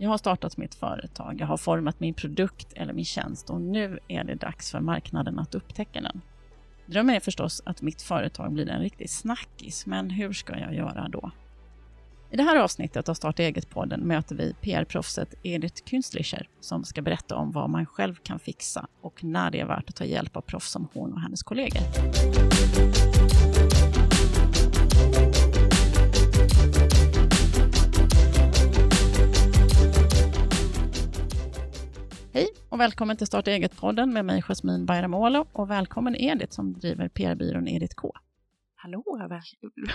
Jag har startat mitt företag, jag har format min produkt eller min tjänst och nu är det dags för marknaden att upptäcka den. Drömmen är förstås att mitt företag blir en riktig snackis, men hur ska jag göra då? I det här avsnittet av Starta eget-podden möter vi PR-proffset Edith Künstlicher som ska berätta om vad man själv kan fixa och när det är värt att ta hjälp av proffs som hon och hennes kollegor. Och välkommen till Starta eget-podden med mig Jasmin Bayramoglu och välkommen Edith som driver PR-byrån Edith K. Hallå,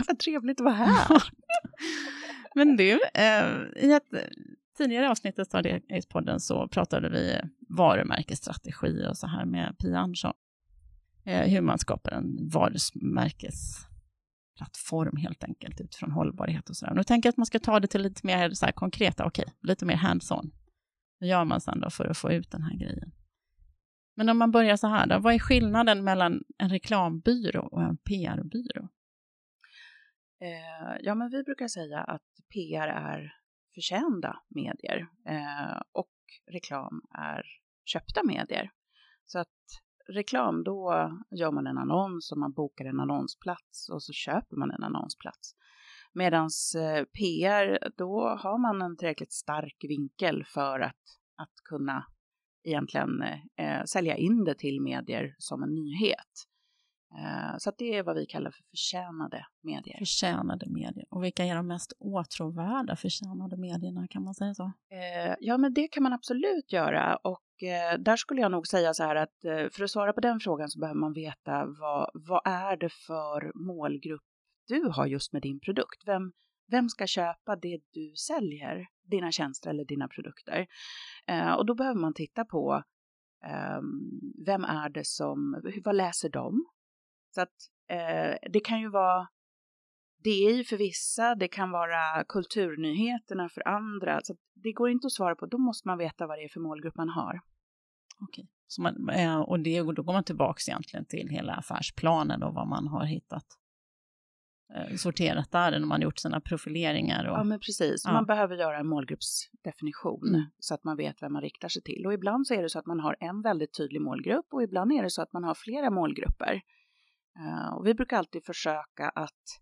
vad trevligt att vara här. Men du, eh, i ett tidigare avsnitt av Starta eget-podden så pratade vi varumärkesstrategi och så här med Pia Andersson. Eh, hur man skapar en varumärkesplattform helt enkelt utifrån hållbarhet och så där. Nu tänker jag att man ska ta det till lite mer så konkreta, okej, okay, lite mer hands-on. Hur gör man sen då för att få ut den här grejen? Men om man börjar så här, då, vad är skillnaden mellan en reklambyrå och en PR-byrå? Eh, ja, men vi brukar säga att PR är förtjända medier eh, och reklam är köpta medier. Så att reklam, då gör man en annons och man bokar en annonsplats och så köper man en annonsplats. Medan eh, PR, då har man en tillräckligt stark vinkel för att, att kunna egentligen eh, sälja in det till medier som en nyhet. Eh, så det är vad vi kallar för förtjänade medier. Förtjänade medier. Och vilka är de mest åtråvärda förtjänade medierna, kan man säga så? Eh, ja, men det kan man absolut göra. Och eh, där skulle jag nog säga så här att eh, för att svara på den frågan så behöver man veta vad, vad är det för målgrupp du har just med din produkt. Vem, vem ska köpa det du säljer, dina tjänster eller dina produkter? Eh, och då behöver man titta på eh, vem är det som, vad läser de? Så att eh, det kan ju vara DI för vissa, det kan vara kulturnyheterna för andra. Så det går inte att svara på, då måste man veta vad det är för målgrupp man har. Okej, så man, eh, och det, då går man tillbaka egentligen till hela affärsplanen och vad man har hittat sorterat där när man gjort sina profileringar. Och, ja, men precis. Ja. Man behöver göra en målgruppsdefinition mm. så att man vet vem man riktar sig till. Och ibland så är det så att man har en väldigt tydlig målgrupp och ibland är det så att man har flera målgrupper. Uh, och vi brukar alltid försöka att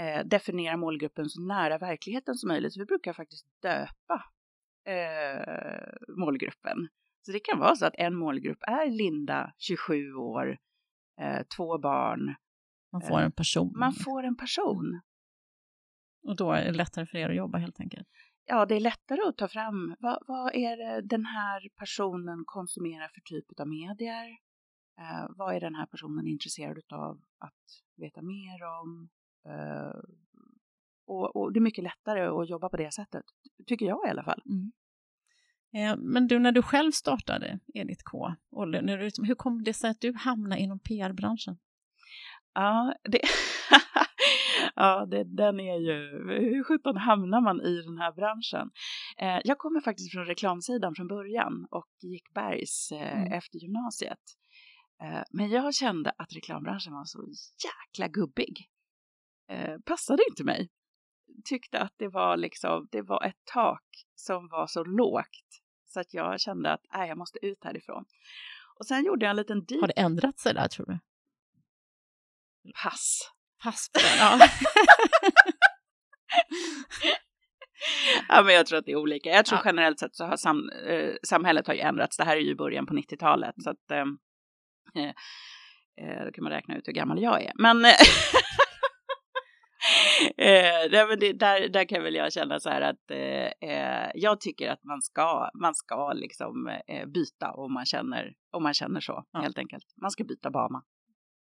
uh, definiera målgruppen så nära verkligheten som möjligt. Så vi brukar faktiskt döpa uh, målgruppen. Så det kan vara så att en målgrupp är Linda, 27 år, två barn, man får en person. Man får en person. Och då är det lättare för er att jobba helt enkelt? Ja, det är lättare att ta fram vad, vad är det den här personen konsumerar för typ av medier? Eh, vad är den här personen intresserad av att veta mer om? Eh, och, och, det är mycket lättare att jobba på det sättet, tycker jag i alla fall. Mm. Eh, men du, när du själv startade Edith K, och när du, hur kom det sig att du hamnade inom PR-branschen? Ja, det, ja det, den är ju, hur sjutton hamnar man i den här branschen? Eh, jag kommer faktiskt från reklamsidan från början och gick Bergs eh, mm. efter gymnasiet. Eh, men jag kände att reklambranschen var så jäkla gubbig. Eh, passade inte mig. Tyckte att det var liksom, det var ett tak som var så lågt så att jag kände att äh, jag måste ut härifrån. Och sen gjorde jag en liten deep. Har det ändrat sig där tror du? Pass. Pass på den, ja. ja, men jag tror att det är olika. Jag tror ja. generellt sett så har sam, eh, samhället har ju ändrats. Det här är ju början på 90-talet, så att ehm, eh, eh, då kan man räkna ut hur gammal jag är. Men, eh, eh men det, där, där kan väl jag känna så här att eh, eh, jag tycker att man ska, man ska liksom byta om man känner, om man känner så, ja. helt enkelt. Man ska byta bana.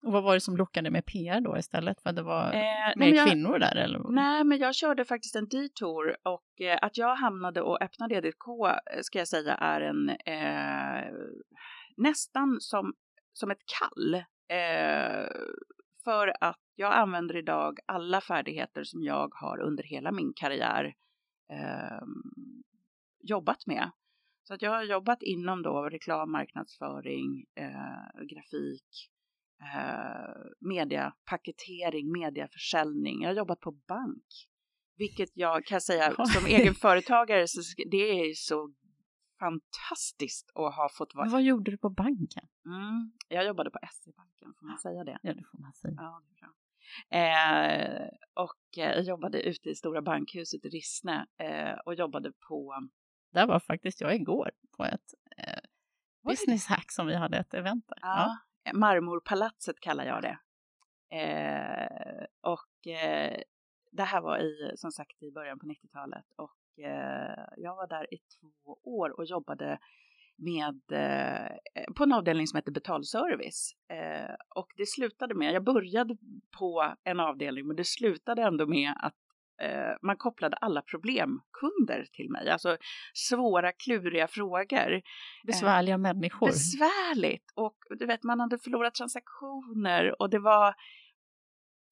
Och vad var det som lockade med PR då istället? För att det var eh, mer jag, kvinnor där? Eller? Nej, men jag körde faktiskt en detour och eh, att jag hamnade och öppnade EDK ska jag säga är en eh, nästan som, som ett kall. Eh, för att jag använder idag alla färdigheter som jag har under hela min karriär ehm, jobbat med. Så att jag har jobbat inom då reklam, marknadsföring, eh, grafik, eh, mediapaketering, mediaförsäljning. Jag har jobbat på bank. Vilket jag kan säga som egen företagare, så det är så fantastiskt att ha fått vara. Men vad gjorde du på banken? Mm, jag jobbade på SE-banken, får man säga det? Ja, det får man säga. Ja, det är. Eh, och jag jobbade ute i Stora bankhuset i Rissne eh, och jobbade på... Där var faktiskt jag igår på ett eh, business hack som vi hade ett event där. Ja, ja. Marmorpalatset kallar jag det. Eh, och eh, det här var i, som sagt i början på 90-talet och eh, jag var där i två år och jobbade med, eh, på en avdelning som hette betalservice. Eh, och det slutade med, jag började på en avdelning men det slutade ändå med att man kopplade alla problemkunder till mig, alltså svåra, kluriga frågor. Besvärliga människor. Besvärligt! Och du vet, man hade förlorat transaktioner och det var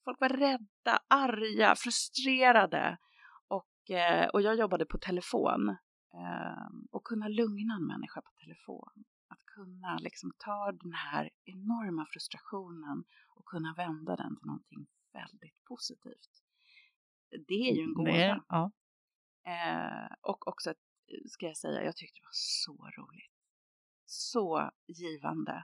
Folk var rädda, arga, frustrerade. Och, eh, och jag jobbade på telefon. Eh, och kunna lugna en människa på telefon. Att kunna liksom ta den här enorma frustrationen och kunna vända den till någonting väldigt positivt. Det är ju en gåva. Ja. Eh, och också, ska jag säga, jag tyckte det var så roligt. Så givande.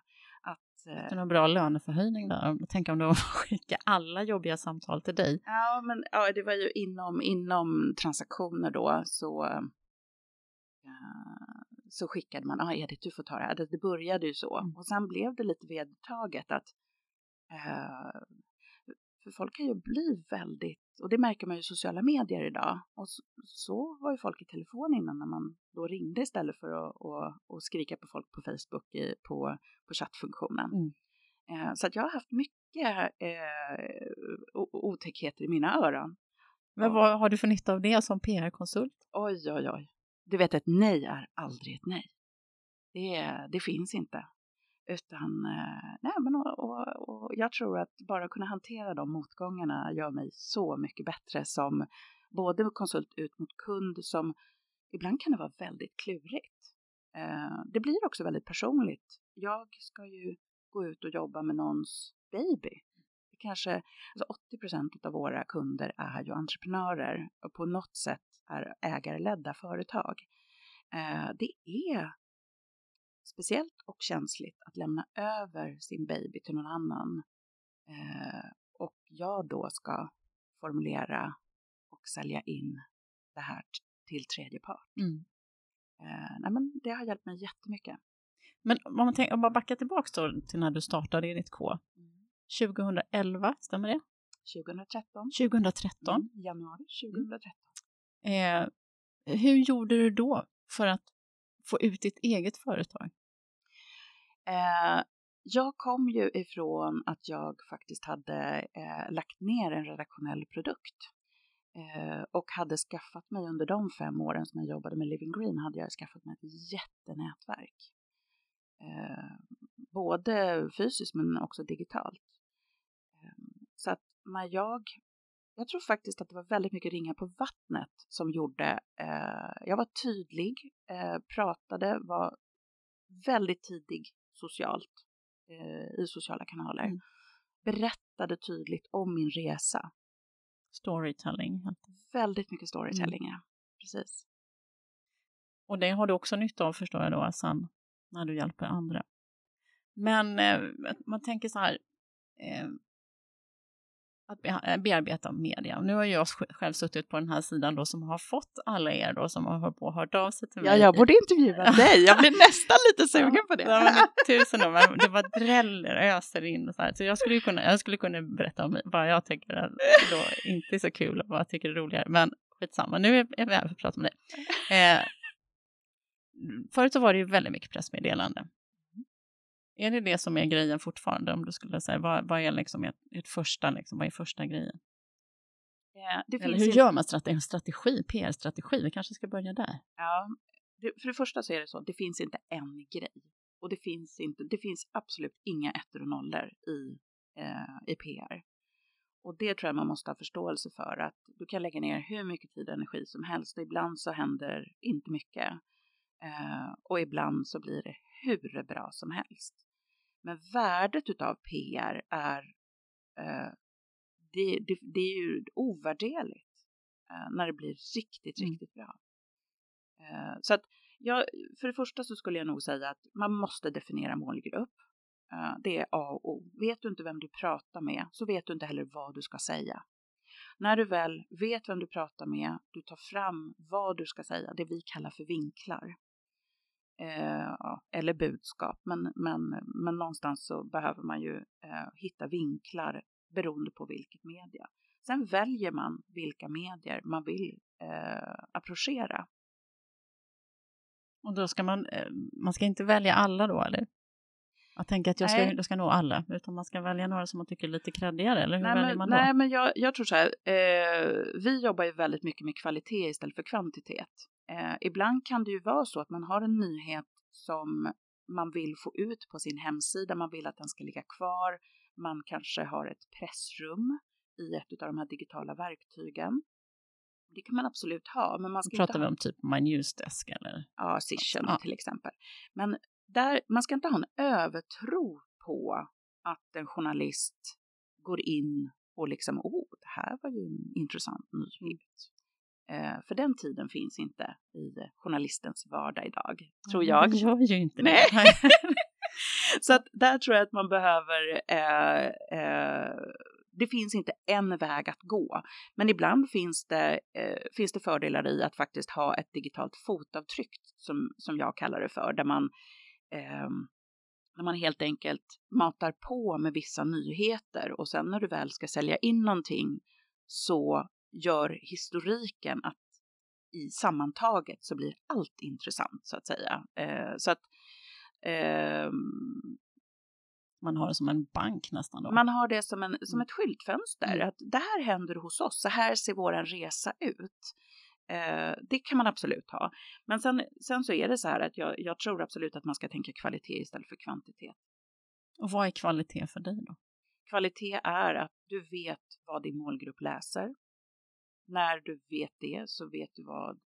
Fick du någon bra löneförhöjning där? Tänk om de skickar alla jobbiga samtal till dig. Ja, men ja, det var ju inom, inom transaktioner då så, uh, så skickade man, ja ah, Edith du får ta det här. Det, det började ju så mm. och sen blev det lite vedertaget att uh, för folk kan ju bli väldigt, och det märker man ju i sociala medier idag. Och så, så, var ju folk i telefon innan när man då ringde istället för att och, och skrika på folk på Facebook i, på, på chattfunktionen. Mm. Eh, så att jag har haft mycket eh, otäckheter i mina öron. Men vad har du för nytta av det som PR-konsult? Oj, oj, oj. Du vet, ett nej är aldrig ett nej. Det, det finns inte. Utan, eh, nej men och, och, och, jag tror att bara kunna hantera de motgångarna gör mig så mycket bättre som både konsult ut mot kund som ibland kan det vara väldigt klurigt. Eh, det blir också väldigt personligt. Jag ska ju gå ut och jobba med någons baby. Det kanske, alltså 80 procent av våra kunder är ju entreprenörer och på något sätt är ägarledda företag. Eh, det är speciellt och känsligt att lämna över sin baby till någon annan. Eh, och jag då ska formulera och sälja in det här till tredje part. Mm. Eh, nej, men det har hjälpt mig jättemycket. Men om man, tänker, om man backar tillbaka då till när du startade Edith K. Mm. 2011, stämmer det? 2013. 2013. Mm, januari 2013. Eh, hur gjorde du då för att få ut ditt eget företag? Eh, jag kom ju ifrån att jag faktiskt hade eh, lagt ner en redaktionell produkt eh, och hade skaffat mig under de fem åren som jag jobbade med Living Green hade jag skaffat mig ett jättenätverk. Eh, både fysiskt men också digitalt. Eh, så att när jag jag tror faktiskt att det var väldigt mycket ringa på vattnet som gjorde, eh, jag var tydlig, eh, pratade, var väldigt tidig socialt eh, i sociala kanaler. Mm. Berättade tydligt om min resa. Storytelling. Väldigt mycket storytelling, mm. ja. Precis. Och det har du också nytta av förstår jag då, sen när du hjälper andra. Men eh, man tänker så här, eh, att eh, bearbeta media. Nu har jag själv suttit på den här sidan då som har fått alla er då som har på, hört av sig till mig. Ja, jag borde intervjua dig. Jag blir nästan lite sugen på det. Ja, tusen år, det var dräller öser in så här. Så jag skulle kunna, jag skulle kunna berätta om vad jag tycker är då inte är så kul och vad jag tycker är roligare. Men skitsamma, nu är vi här för att prata om det. Eh, förut så var det ju väldigt mycket pressmeddelande. Är det det som är grejen fortfarande? Om du skulle säga, vad, vad är liksom ert, ert första, liksom, vad är första grejen? Ja, Eller hur gör man strategi, strategi PR-strategi? Vi kanske ska börja där. Ja, det, för det första så är det så, det finns inte en grej. Och det finns, inte, det finns absolut inga ettor och nollor i, eh, i PR. Och det tror jag man måste ha förståelse för, att du kan lägga ner hur mycket tid och energi som helst och ibland så händer inte mycket. Eh, och ibland så blir det hur bra som helst. Men värdet utav PR är, eh, det, det, det, är ju ovärderligt. eh, när det blir riktigt, Mm. riktigt bra. Eh, så att jag, för det första så skulle jag nog säga att man måste definiera målgrupp. Det är A och O. Vet du inte vem du pratar med så vet du inte heller vad du ska säga. När du väl vet vem du pratar med, du tar fram vad du ska säga, det vi kallar för vinklar. Eh, eller budskap, men, men, men någonstans så behöver man ju eh, hitta vinklar beroende på vilket media. Sen väljer man vilka medier man vill eh, approchera. Och då ska man, eh, man ska inte välja alla då eller? Jag tänker att jag ska, jag ska nå alla, utan man ska välja några som man tycker är lite kreddigare, eller hur Nej, väljer men, man då? nej, men jag, jag tror så här, eh, vi jobbar ju väldigt mycket med kvalitet istället för kvantitet. Eh, ibland kan det ju vara så att man har en nyhet som man vill få ut på sin hemsida, man vill att den ska ligga kvar, man kanske har ett pressrum i ett av de här digitala verktygen. Det kan man absolut ha, men man ska Pratar inte vi ha om typ My Newsdesk eller? ja, Cision Ja. till exempel. Men där, man ska inte ha en övertro på att en journalist går in och liksom, åh, det här var ju en intressant nyhet. Eh, för den tiden finns inte i journalistens vardag idag, tror jag. Det gör ju inte Nej. det. Så att där tror jag att man behöver, eh, eh, det finns inte en väg att gå, men ibland finns det, eh, finns det fördelar i att faktiskt ha ett digitalt fotavtryck som, som jag kallar det för, där man, eh, där man helt enkelt matar på med vissa nyheter och sen när du väl ska sälja in någonting så gör historiken att i sammantaget så blir allt intressant så att säga. Eh, så att ehm, Man har det som en bank nästan då. man har det som, en, som Mm. ett skyltfönster, Mm. att det här händer hos oss, så här ser vår resa ut. Eh, det kan man absolut ha. Men sen, sen så är det så här att jag, jag tror absolut att man ska tänka kvalitet istället för kvantitet. Och vad är kvalitet för dig då? Kvalitet är att du vet vad din målgrupp läser. När du vet det så vet du vad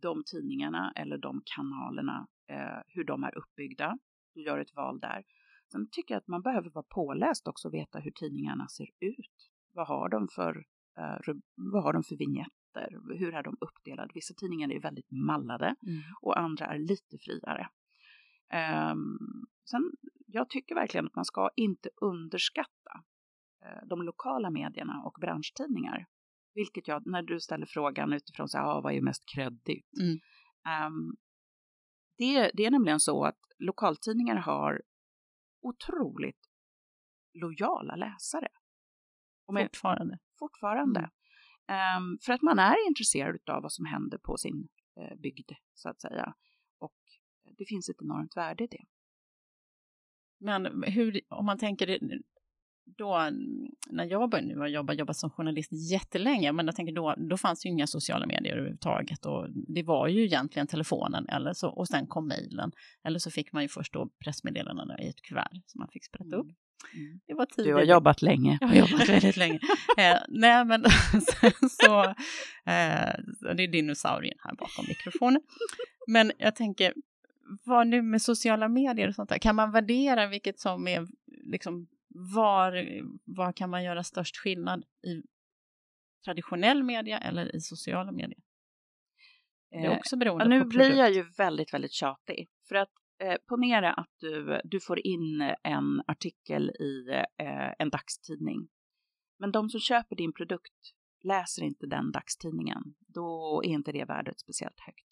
de tidningarna eller de kanalerna, eh, hur de är uppbyggda. Du gör ett val där. Sen tycker jag att man behöver vara påläst också och veta hur tidningarna ser ut. Vad har de för, eh, vad har de för vignetter? Hur är de uppdelade? Vissa tidningar är väldigt mallade Mm. och andra är lite friare. Ehm, sen, jag tycker verkligen att man ska inte underskatta eh, de lokala medierna och branschtidningar. Vilket jag, när du ställer frågan utifrån så här, ah, vad är mest kreddigt? Mm. Ehm, det, det är nämligen så att lokaltidningar har otroligt lojala läsare. Och med, Fortfarande. fortfarande. Mm. Ehm, för att man är intresserad av vad som händer på sin eh, bygd, så att säga. Och det finns ett enormt värde i det. Men hur, om man tänker då, mm, när jag började nu har jobbat, jobbat som journalist jättelänge, men jag tänker då, då fanns ju inga sociala medier överhuvudtaget och det var ju egentligen telefonen eller så, och sen kom mejlen. Eller så fick man ju först då pressmeddelandena i ett kuvert som man fick sprätta upp. Mm. Det var Du tidigt. har jobbat länge. Jag har jobbat väldigt länge. Eh, nej, men så, eh, det är dinosaurien här bakom mikrofonen. Men jag tänker, vad nu med sociala medier och sånt där, kan man värdera vilket som är, liksom, var, var kan man göra störst skillnad i traditionell media eller i sociala medier? Det är Eh, också beroende Ja, nu på blir produkt. jag ju väldigt, väldigt tjatig. För att eh, ponera att du, du får in en artikel i eh, en dagstidning. Men de som köper din produkt läser inte den dagstidningen. Då är inte det värdet speciellt högt.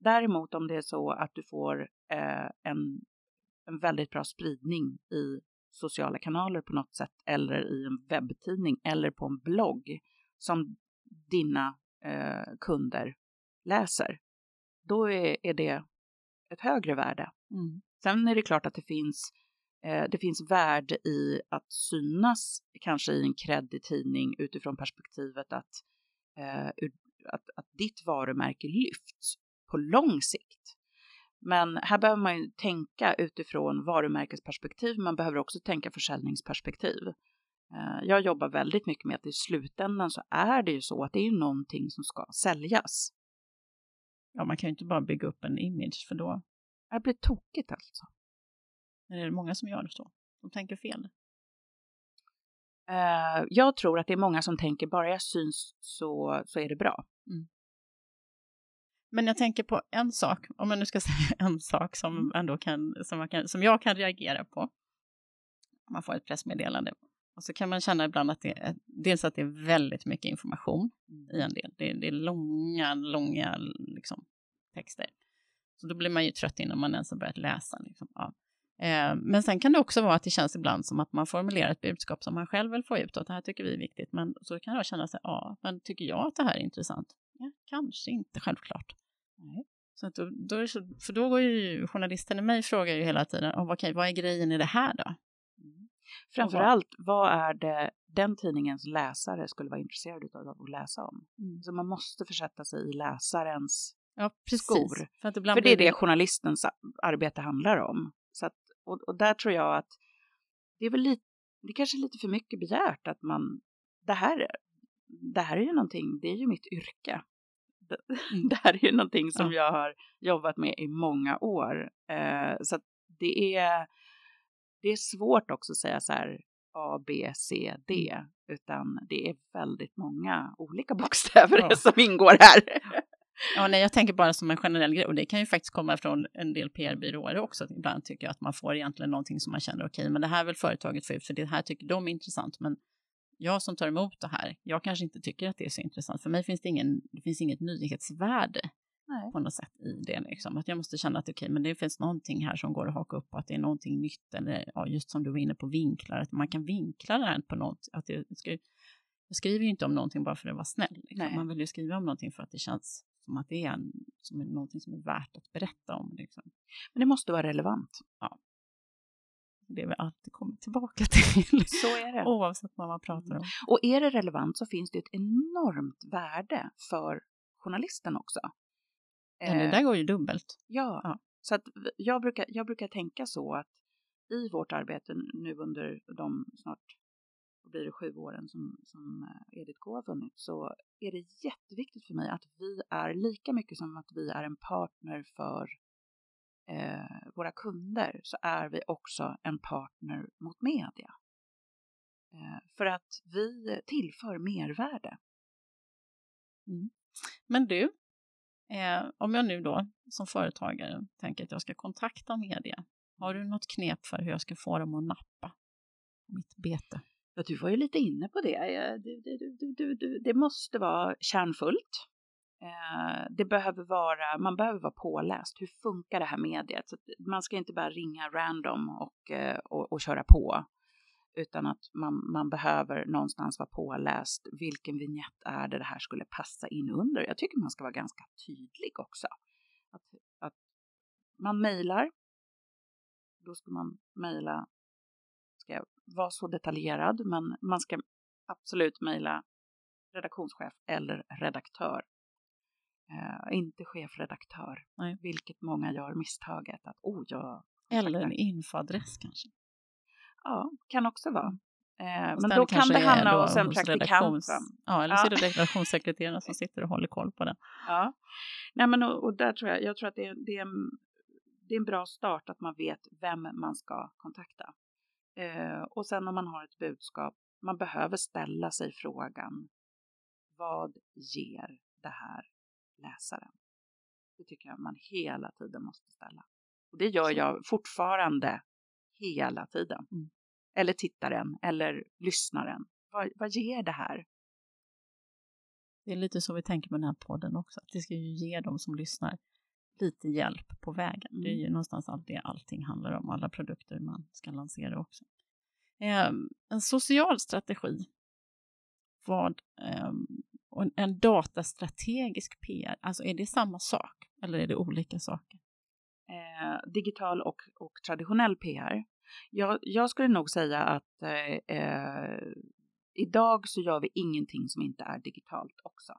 Däremot om det är så att du får eh, en, en väldigt bra spridning i sociala kanaler på något sätt eller i en webbtidning eller på en blogg som dina eh, kunder läser, då är, är det ett högre värde. Mm. Sen är det klart att det finns, eh, det finns värde i att synas kanske i en kreddig tidning utifrån perspektivet att, eh, att, att ditt varumärke lyfts på lång sikt. Men här behöver man ju tänka utifrån varumärkesperspektiv. Man behöver också tänka försäljningsperspektiv. Eh, Jag jobbar väldigt mycket med att i slutändan så är det ju så att det är någonting som ska säljas. Ja, man kan ju inte bara bygga upp en image för då Det blir tokigt alltså. är det många som gör så. De tänker fel. Eh, jag tror att det är många som tänker bara jag syns så, så är det bra. Mm. Men jag tänker på en sak, om man nu ska säga en sak som, mm. ändå kan, som, kan, som jag kan reagera på. Man får ett pressmeddelande. Och så kan man känna ibland att det är, dels att det är väldigt mycket information i en del. Det, det är långa, långa liksom, texter. Så då blir man ju trött innan man ens har börjat läsa. Liksom. Ja. Eh, men sen kan det också vara att det känns ibland som att man formulerar ett budskap som man själv vill få ut och det här tycker vi är viktigt. Men så kan jag känna sig, ja, men tycker jag att det här är intressant? Ja, kanske inte, självklart. Nej. Så då, då är så, för då går ju journalisten i mig frågar ju hela tiden, oh, okay, vad är grejen i det här då? Mm. Framförallt, vad är det den tidningens läsare skulle vara intresserade av att läsa om? Mm. Så man måste försätta sig i läsarens ja, skor. För, för det är det journalistens arbete handlar om. Så att, och, och där tror jag att det är väl lite, det är kanske lite för mycket begärt att man, det här, det här är ju någonting, det är ju mitt yrke. Mm. Det här är ju någonting som ja. jag har jobbat med i många år. Eh, så det är, det är svårt också att säga så här A, B, C, D, mm. utan det är väldigt många olika bokstäver ja. som ingår här. Ja, nej, jag tänker bara som en generell grej och det kan ju faktiskt komma från en del PR-byråer också. Ibland tycker jag att man får egentligen någonting som man känner okej, okay, men det här vill företaget få ut för det här tycker de är intressant. Men jag som tar emot det här, jag kanske inte tycker att det är så intressant. För mig finns det, ingen, det finns inget nyhetsvärde Nej. på något sätt i det. Liksom. Att jag måste känna att okay, men det finns någonting här som går att haka upp på, att det är någonting nytt. Eller ja, just som du var inne på vinklar, att man kan vinkla det här på något. Att det ska, jag skriver ju inte om någonting bara för att vara snäll. Liksom. Man vill ju skriva om någonting för att det känns som att det är, en, som är någonting som är värt att berätta om. Liksom. Men det måste vara relevant. Ja. Det väl alltid kommer tillbaka till. Så är det. Oavsett vad man pratar om. Mm. Och är det relevant så finns det ett enormt värde för journalisten också. Ja, det där eh, går ju dubbelt. Ja, ja. så att jag brukar, jag brukar tänka så att i vårt arbete nu under de snart blir det sju åren som, som eh, Edith K har funnits så är det jätteviktigt för mig att vi är lika mycket som att vi är en partner för eh, våra kunder så är vi också en partner mot media. Eh, för att vi tillför mervärde. Mm. Men du, eh, om jag nu då som företagare tänker att jag ska kontakta media, har du något knep för hur jag ska få dem att nappa mitt bete? Ja, du var ju lite inne på det. Det, det, det, det måste vara kärnfullt. Eh, det behöver vara, man behöver vara påläst. Hur funkar det här mediet? Så man ska inte bara ringa random och, eh, och, och köra på. Utan att man, man behöver någonstans vara påläst. Vilken vignett är det det här skulle passa in under? Jag tycker man ska vara ganska tydlig också. Att, att man mejlar. Då ska man mejla ska jag vara så detaljerad, men man ska absolut mejla redaktionschef eller redaktör. Uh, inte chefredaktör, Nej. vilket många gör misstaget att oh, jag... Eller en infoadress kanske? Ja, kan också vara. Uh, men då kan det hamna hos en praktikant. Ja, eller så är det redaktionssekreterarna som sitter och håller koll på det. Ja, Nej, men och, och, där tror jag, jag tror att det, det, är en, det är en bra start att man vet vem man ska kontakta. Eh, och sen om man har ett budskap, man behöver ställa sig frågan, vad ger det här läsaren? Det tycker jag man hela tiden måste ställa. Och det gör jag fortfarande hela tiden. Mm. Eller tittaren, eller lyssnaren. Vad, vad ger det här? Det är lite så vi tänker med den här podden också, att det ska ju ge dem som lyssnar lite hjälp på vägen. Mm. Det är ju mm. någonstans allt det allting handlar om, alla produkter man ska lansera också. Eh, en social strategi, vad, eh, och en datastrategisk PR, alltså är det samma sak eller är det olika saker? Eh, digital och, och traditionell PR. Jag, jag skulle nog säga att eh, eh, idag så gör vi ingenting som inte är digitalt också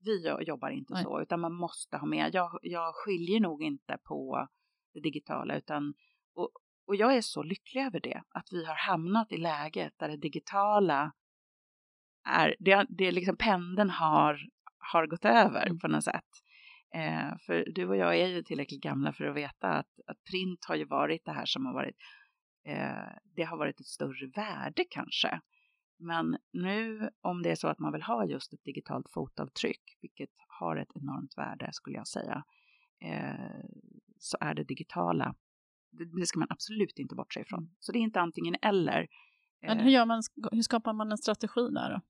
vi jobbar inte Nej. så, utan man måste ha med. Jag, jag skiljer nog inte på det digitala, utan och, och jag är så lycklig över det, att vi har hamnat i läget där det digitala är, det, det liksom pendeln har, har gått över mm. på något sätt. Eh, för du och jag är ju tillräckligt gamla för att veta att, att print har ju varit det här som har varit eh, det har varit ett större värde kanske. Men nu om det är så att man vill ha just ett digitalt fotavtryck, vilket har ett enormt värde skulle jag säga, eh, så är det digitala, det, det, ska man absolut inte bortse ifrån. Så det är inte antingen eller. Men hur, gör man, hur skapar man en strategi där då?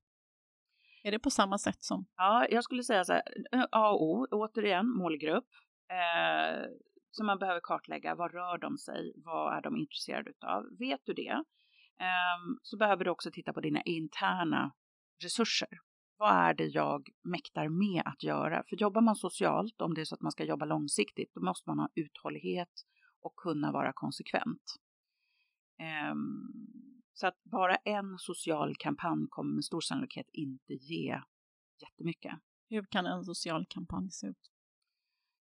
Är det på samma sätt som? Ja, jag skulle säga så här, A och O, återigen målgrupp. Eh, så man behöver kartlägga, vad rör de sig, vad är de intresserade av? Vet du det, eh, så behöver du också titta på dina interna resurser. Vad är det jag mäktar med att göra? För jobbar man socialt, om det är så att man ska jobba långsiktigt, då måste man ha uthållighet och kunna vara konsekvent. Um, så att bara en social kampanj kommer med stor sannolikhet inte ge jättemycket. Hur kan en social kampanj se ut?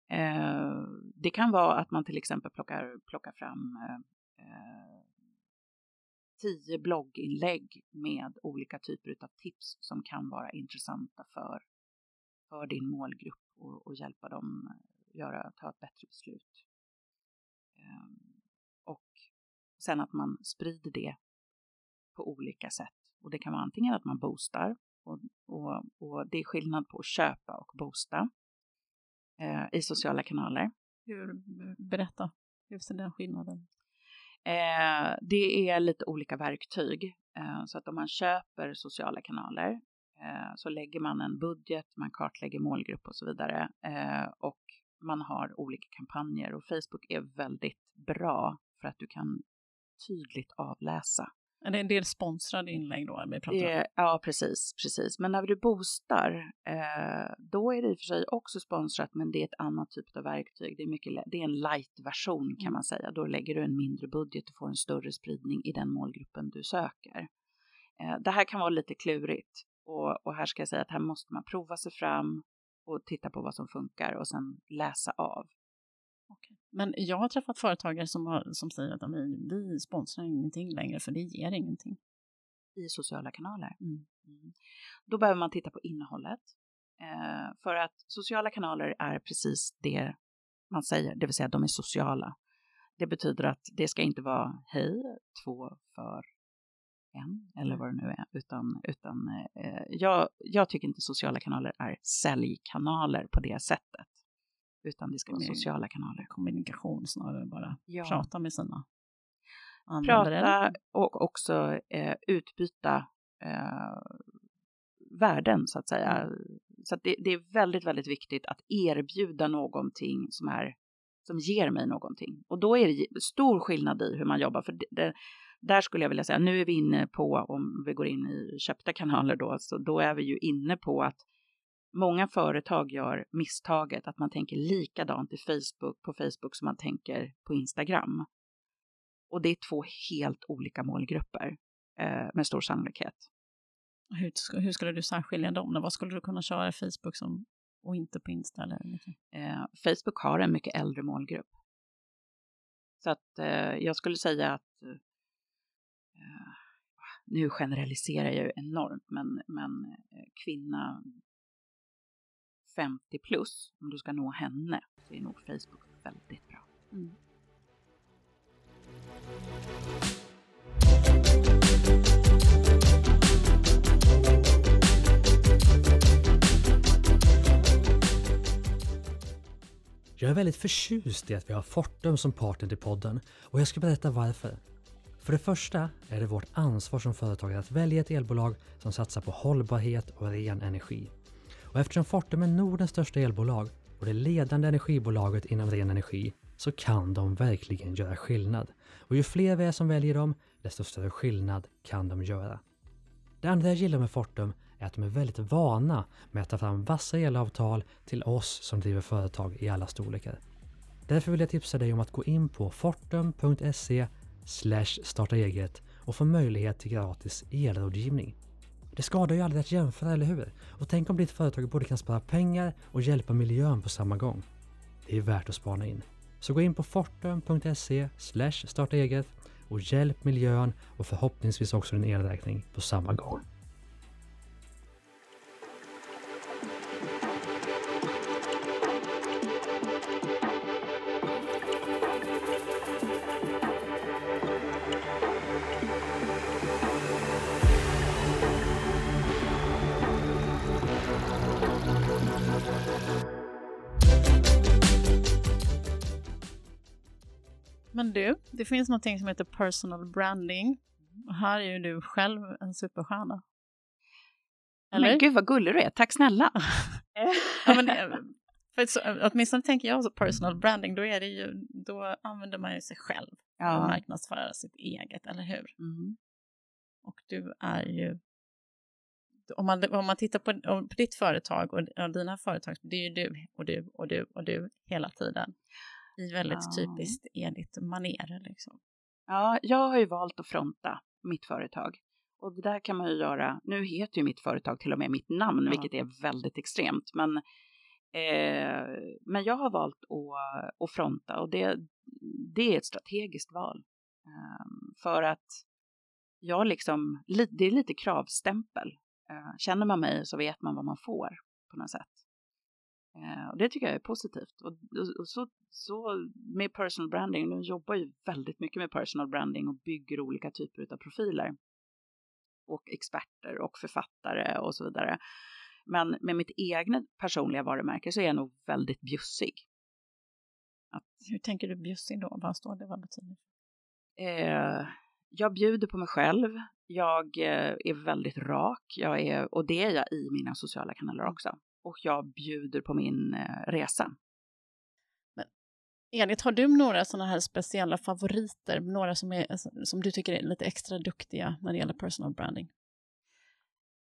Eh, det kan vara att man till exempel plockar, plockar fram eh, tio blogginlägg med olika typer av tips som kan vara intressanta för, för din målgrupp och, och hjälpa dem göra, ta ett bättre beslut. Eh, och sen att man sprider det på olika sätt. Och det kan vara antingen att man boostar och, och, och det är skillnad på att köpa och boosta eh, i sociala kanaler. Hur, berätta, hur ser den skillnaden? Eh, det är lite olika verktyg. Eh, så att om man köper sociala kanaler eh, så lägger man en budget, man kartlägger målgrupp och så vidare. Eh, och man har olika kampanjer och Facebook är väldigt bra för att du kan tydligt avläsa är det en del sponsrade inlägg då vi pratar om? Ja, precis, precis. Men när du boostar, eh, då är det i och för sig också sponsrat, men det är ett annat typ av verktyg. Det är, mycket, det är en light-version kan mm. man säga. Då lägger du en mindre budget och får en större spridning i den målgruppen du söker. Eh, det här kan vara lite klurigt och, och här ska jag säga att här måste man prova sig fram och titta på vad som funkar och sen läsa av. Okay. Men jag har träffat företagare som, har, som säger att vi, vi sponsrar ingenting längre för det ger ingenting. I sociala kanaler. Mm. Mm. Då behöver man titta på innehållet. Eh, för att sociala kanaler är precis det man säger, det vill säga de är sociala. Det betyder att det ska inte vara hej, två för en eller vad det nu är, utan, utan eh, jag, jag tycker inte sociala kanaler är säljkanaler på det sättet utan det ska vara sociala kanaler. Kommunikation snarare bara. Ja. Prata med sina användare. Prata och också eh, utbyta eh, värden så att säga. Mm. Så det, det, är väldigt, väldigt viktigt att erbjuda någonting som är som ger mig någonting. Och då är det stor skillnad i hur man jobbar. För det, det, där skulle jag vilja säga, nu är vi inne på, om vi går in i köpta kanaler då, så då är vi ju inne på att Många företag gör misstaget att man tänker likadant i Facebook, på Facebook som man tänker på Instagram. Och det är två helt olika målgrupper eh, med stor sannolikhet. Hur, hur skulle du särskilja dem? Vad skulle du kunna köra i Facebook som, och inte på Insta? Eller eh, Facebook har en mycket äldre målgrupp. Så att eh, jag skulle säga att eh, nu generaliserar jag ju enormt, men, men eh, kvinna 50 plus, om du ska nå henne, så är nog Facebook väldigt bra. Mm. Jag är väldigt förtjust i att vi har Fortum som partner till podden och jag ska berätta varför. För det första är det vårt ansvar som företagare att välja ett elbolag som satsar på hållbarhet och ren energi. Och eftersom Fortum är Nordens största elbolag och det ledande energibolaget inom ren energi så kan de verkligen göra skillnad. Och ju fler vi är som väljer dem, desto större skillnad kan de göra. Det andra jag gillar med Fortum är att de är väldigt vana med att ta fram vassa elavtal till oss som driver företag i alla storlekar. Därför vill jag tipsa dig om att gå in på fortum.se starta eget och få möjlighet till gratis elrådgivning. Det skadar ju aldrig att jämföra, eller hur? Och tänk om ditt företag både kan spara pengar och hjälpa miljön på samma gång. Det är värt att spana in. Så gå in på fortum.se starta eget och hjälp miljön och förhoppningsvis också din elräkning på samma gång. Men du, det finns någonting som heter personal branding. Och här är ju du själv en superstjärna. Eller? Men gud vad gullig du är, tack snälla. ja, men, eh, för så, åtminstone tänker jag så personal branding, då, är det ju, då använder man ju sig själv ja. att marknadsföra sitt eget, eller hur? Mm. Och du är ju om man, om man tittar på, på ditt företag och, och dina företag, det är ju du och du och du och du hela tiden. I väldigt ja. typiskt Edith maner liksom. Ja, jag har ju valt att fronta mitt företag. Och det där kan man ju göra, nu heter ju mitt företag till och med mitt namn, ja. vilket är väldigt extremt, men, eh, men jag har valt att, att fronta och det, det är ett strategiskt val. Eh, för att jag liksom, det är lite kravstämpel Eh, känner man mig så vet man vad man får på något sätt. Eh, och det tycker jag är positivt. Och, och, så, så med personal branding, nu jobbar ju väldigt mycket med personal branding och bygger olika typer av profiler. Och experter och författare och så vidare. Men med mitt egna personliga varumärke så är jag nog väldigt bjussig. Att, Hur tänker du bjussig då? Vad står det? Vad betyder det? Eh, jag bjuder på mig själv. Jag eh, är väldigt rak jag är, och det är jag i mina sociala kanaler också. Och jag bjuder på min eh, resa. Men Edith, har du några sådana här speciella favoriter? Några som, är, som du tycker är lite extra duktiga när det gäller personal branding?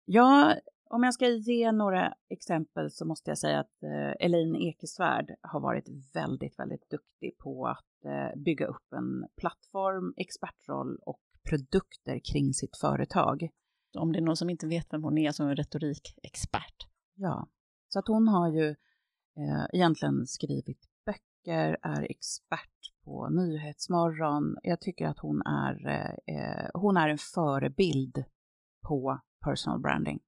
Ja, om jag ska ge några exempel så måste jag säga att eh, Elin Ekesvärd har varit väldigt, väldigt duktig på att eh, bygga upp en plattform, expertroll och produkter kring sitt företag. Om det är någon som inte vet vem hon är som är retorikexpert. Ja, så att hon har ju eh, egentligen skrivit böcker, är expert på Nyhetsmorgon. Jag tycker att hon är, eh, eh hon är en förebild på personal branding.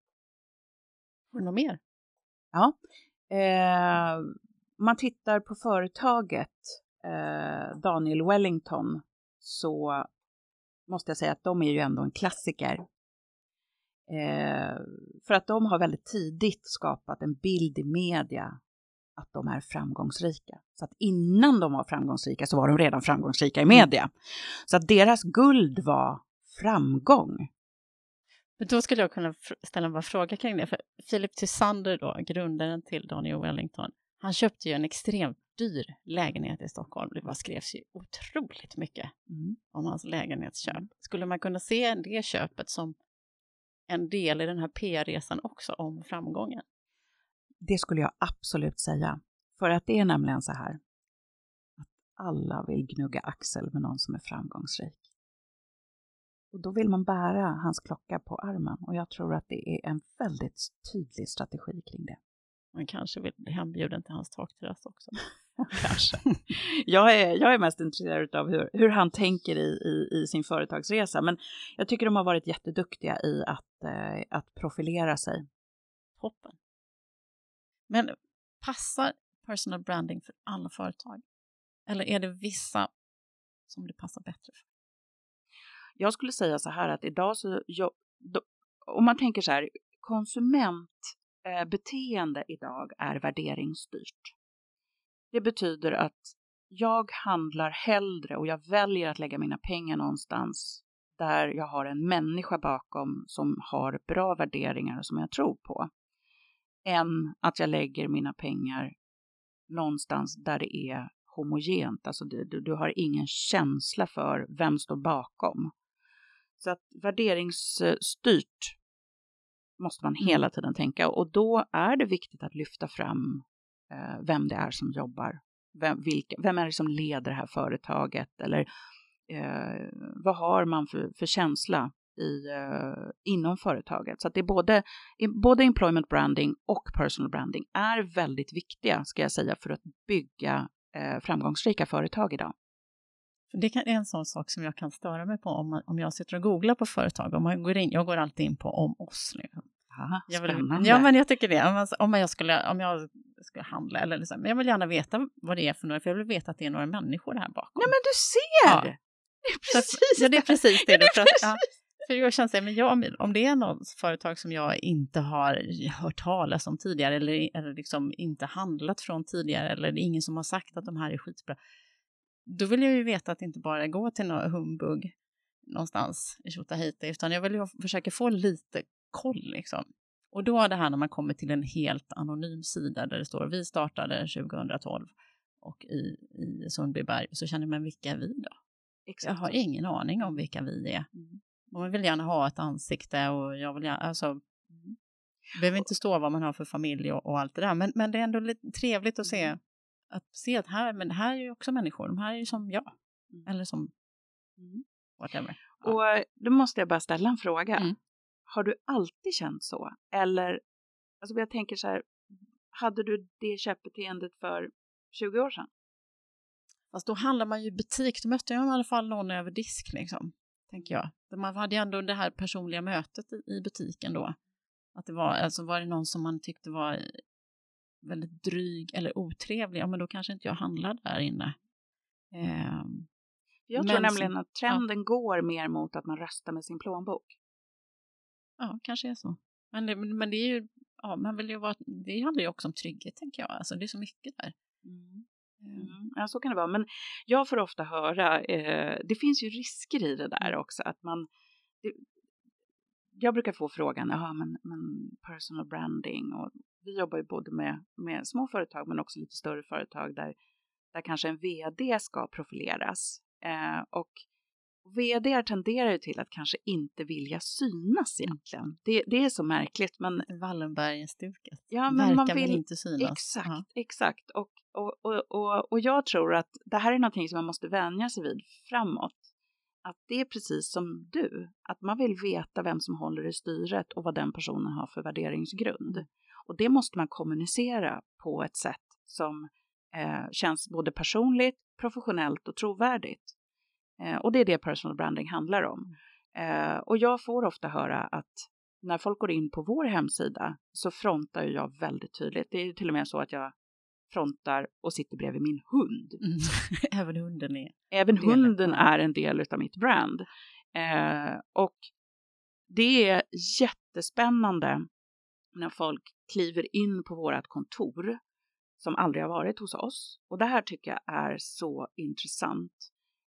Har du något mer? Ja. Eh, man tittar på företaget eh, Daniel Wellington så måste jag säga att de är ju ändå en klassiker. Eh, för att de har väldigt tidigt skapat en bild i media att de är framgångsrika. Så att innan de var framgångsrika så var de redan framgångsrika i media. Så att deras guld var framgång. Men då skulle jag kunna ställa en fråga kring det. För Philip Tysander, då, grundaren till Daniel Wellington, han köpte ju en extremt dyr lägenhet i Stockholm. Det bara skrevs ju otroligt mycket mm. om hans lägenhetsköp. Mm. Skulle man kunna se det köpet som en del i den här PR-resan också om framgången? Det skulle jag absolut säga. För att det är nämligen så här att alla vill gnugga axel med någon som är framgångsrik. Och då vill man bära hans klocka på armen och jag tror att det är en väldigt tydlig strategi kring det. Man kanske vill bli hembjuden till hans takterrass också. kanske. jag, är, jag är mest intresserad av hur, hur han tänker i, i, i, sin företagsresa, men jag tycker de har varit jätteduktiga i att, eh, att profilera sig. Toppen. Men passar personal branding för alla företag? Eller är det vissa som det passar bättre för? Jag skulle säga så här att idag så, jag, då, om man tänker så här, konsumentbeteende eh, idag är värderingsstyrt. Det betyder att jag handlar hellre och jag väljer att lägga mina pengar någonstans där jag har en människa bakom som har bra värderingar och som jag tror på, än att jag lägger mina pengar någonstans där det är homogent, alltså du, du har ingen känsla för vem står bakom. Så att värderingsstyrt måste man hela tiden tänka. Och då är det viktigt att lyfta fram Eh, vem det är som jobbar. Vem, vilka, vem är det som leder det här företaget eller eh, vad har man för, för känsla i, eh, inom företaget. Så att det är både, både employment branding och personal branding är väldigt viktiga, ska jag säga, för att bygga eh, framgångsrika företag idag. Det är en sån sak som jag kan störa mig på om, man, om jag sitter och googlar på företag. Om man går in, jag går alltid in på om oss. Liksom. Aha, jag vill, ja, men jag tycker det. Om, om, jag, skulle, om jag skulle handla eller liksom, men jag vill gärna veta vad det är för några, för jag vill veta att det är några människor här bakom. Nej, men du ser! Ja. Det är precis att, ja, det. Är precis det. det för, att, ja, för jag känner men jag, om det är något företag som jag inte har hört talas om tidigare eller, eller liksom inte handlat från tidigare eller det är ingen som har sagt att de här är skitbra, då vill jag ju veta att det inte bara går till någon humbug någonstans i Tjotahejti, utan jag vill ju försöka få lite koll liksom. Och då det här när man kommer till en helt anonym sida där det står vi startade 2012 och i, i Sundbyberg så känner man vilka är vi då? Exakt. Jag har ingen aning om vilka vi är. Mm. Man vill gärna ha ett ansikte och jag vill gärna, alltså, mm. behöver inte stå vad man har för familj och, och, allt det där, men, men det är ändå lite trevligt att se mm. att se att här, men det här är ju också människor, de här är ju som jag, mm. eller som mm. whatever. Och då måste jag bara ställa en fråga. Mm. Har du alltid känt så? Eller, alltså jag tänker så här, hade du det köpbeteendet för 20 år sedan? Fast då handlar man ju i butik, då mötte jag i alla fall någon över disk liksom, tänker jag. Man hade ju ändå det här personliga mötet i, butiken då. Att det var, alltså var det någon som man tyckte var väldigt dryg eller otrevlig, ja men då kanske inte jag handlar där inne. Eh, jag tror nämligen att trenden ja. går mer mot att man röstar med sin plånbok. Ja, kanske är så. Men det, men det är ju, ja, man vill ju vara, det handlar ju också om trygghet tänker jag, alltså det är så mycket där. Mm. Mm, ja, så kan det vara. Men jag får ofta höra, eh, det finns ju risker i det där också, att man... Det, jag brukar få frågan, ja men, men personal branding och vi jobbar ju både med, med små företag men också lite större företag där, där kanske en vd ska profileras. Eh, och vd tenderar ju till att kanske inte vilja synas mm. egentligen. Det, det är så märkligt. Men, Wallenberg-stuket. Ja, men Verkar man vill inte synas. Exakt, -huh. exakt. Och, och, och, och, och jag tror att det här är någonting som man måste vänja sig vid framåt. Att det är precis som du, att man vill veta vem som håller i styret och vad den personen har för värderingsgrund. Och det måste man kommunicera på ett sätt som eh, känns både personligt, professionellt och trovärdigt. Eh, och det är det personal branding handlar om. Eh, och jag får ofta höra att när folk går in på vår hemsida så frontar jag väldigt tydligt. Det är till och med så att jag frontar och sitter bredvid min hund. Mm. Även hunden är Även hunden är en del av mitt brand. Eh, och det är jättespännande när folk kliver in på vårt kontor som aldrig har varit hos oss. Och det här tycker jag är så intressant.